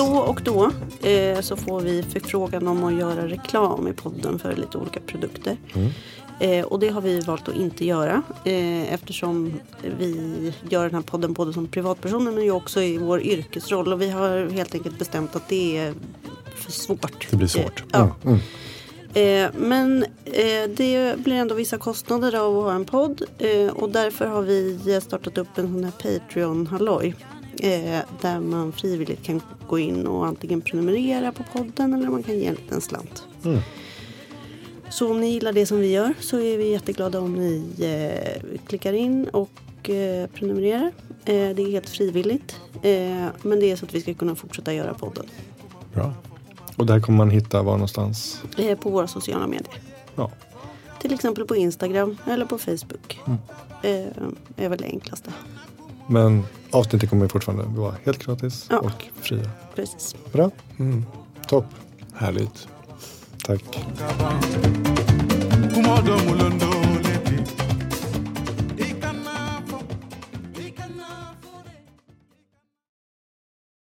och då eh, så får vi förfrågan om att göra reklam i podden för lite olika produkter. Eh, och det har vi valt att inte göra eh, eftersom vi gör den här podden både som privatpersoner men ju också i vår yrkesroll. Och vi har helt enkelt bestämt att det är för svårt. Det blir svårt. Eh, ja. Mm. Eh, men eh, det blir ändå vissa kostnader av att ha en podd eh, och därför har vi startat upp en sån här Patreon-halloj. Eh, där man frivilligt kan gå in och antingen prenumerera på podden eller man kan ge en liten slant. Mm. Så om ni gillar det som vi gör så är vi jätteglada om ni eh, klickar in och eh, prenumererar. Eh, det är helt frivilligt. Eh, men det är så att vi ska kunna fortsätta göra podden. Bra. Och där kommer man hitta var någonstans? Eh, på våra sociala medier. Ja. Till exempel på Instagram eller på Facebook. Mm. Är väl det enklaste. Men avsnittet kommer fortfarande vara helt gratis Ja. och fria. Precis. Bra. Mm. Topp. Härligt. Tack.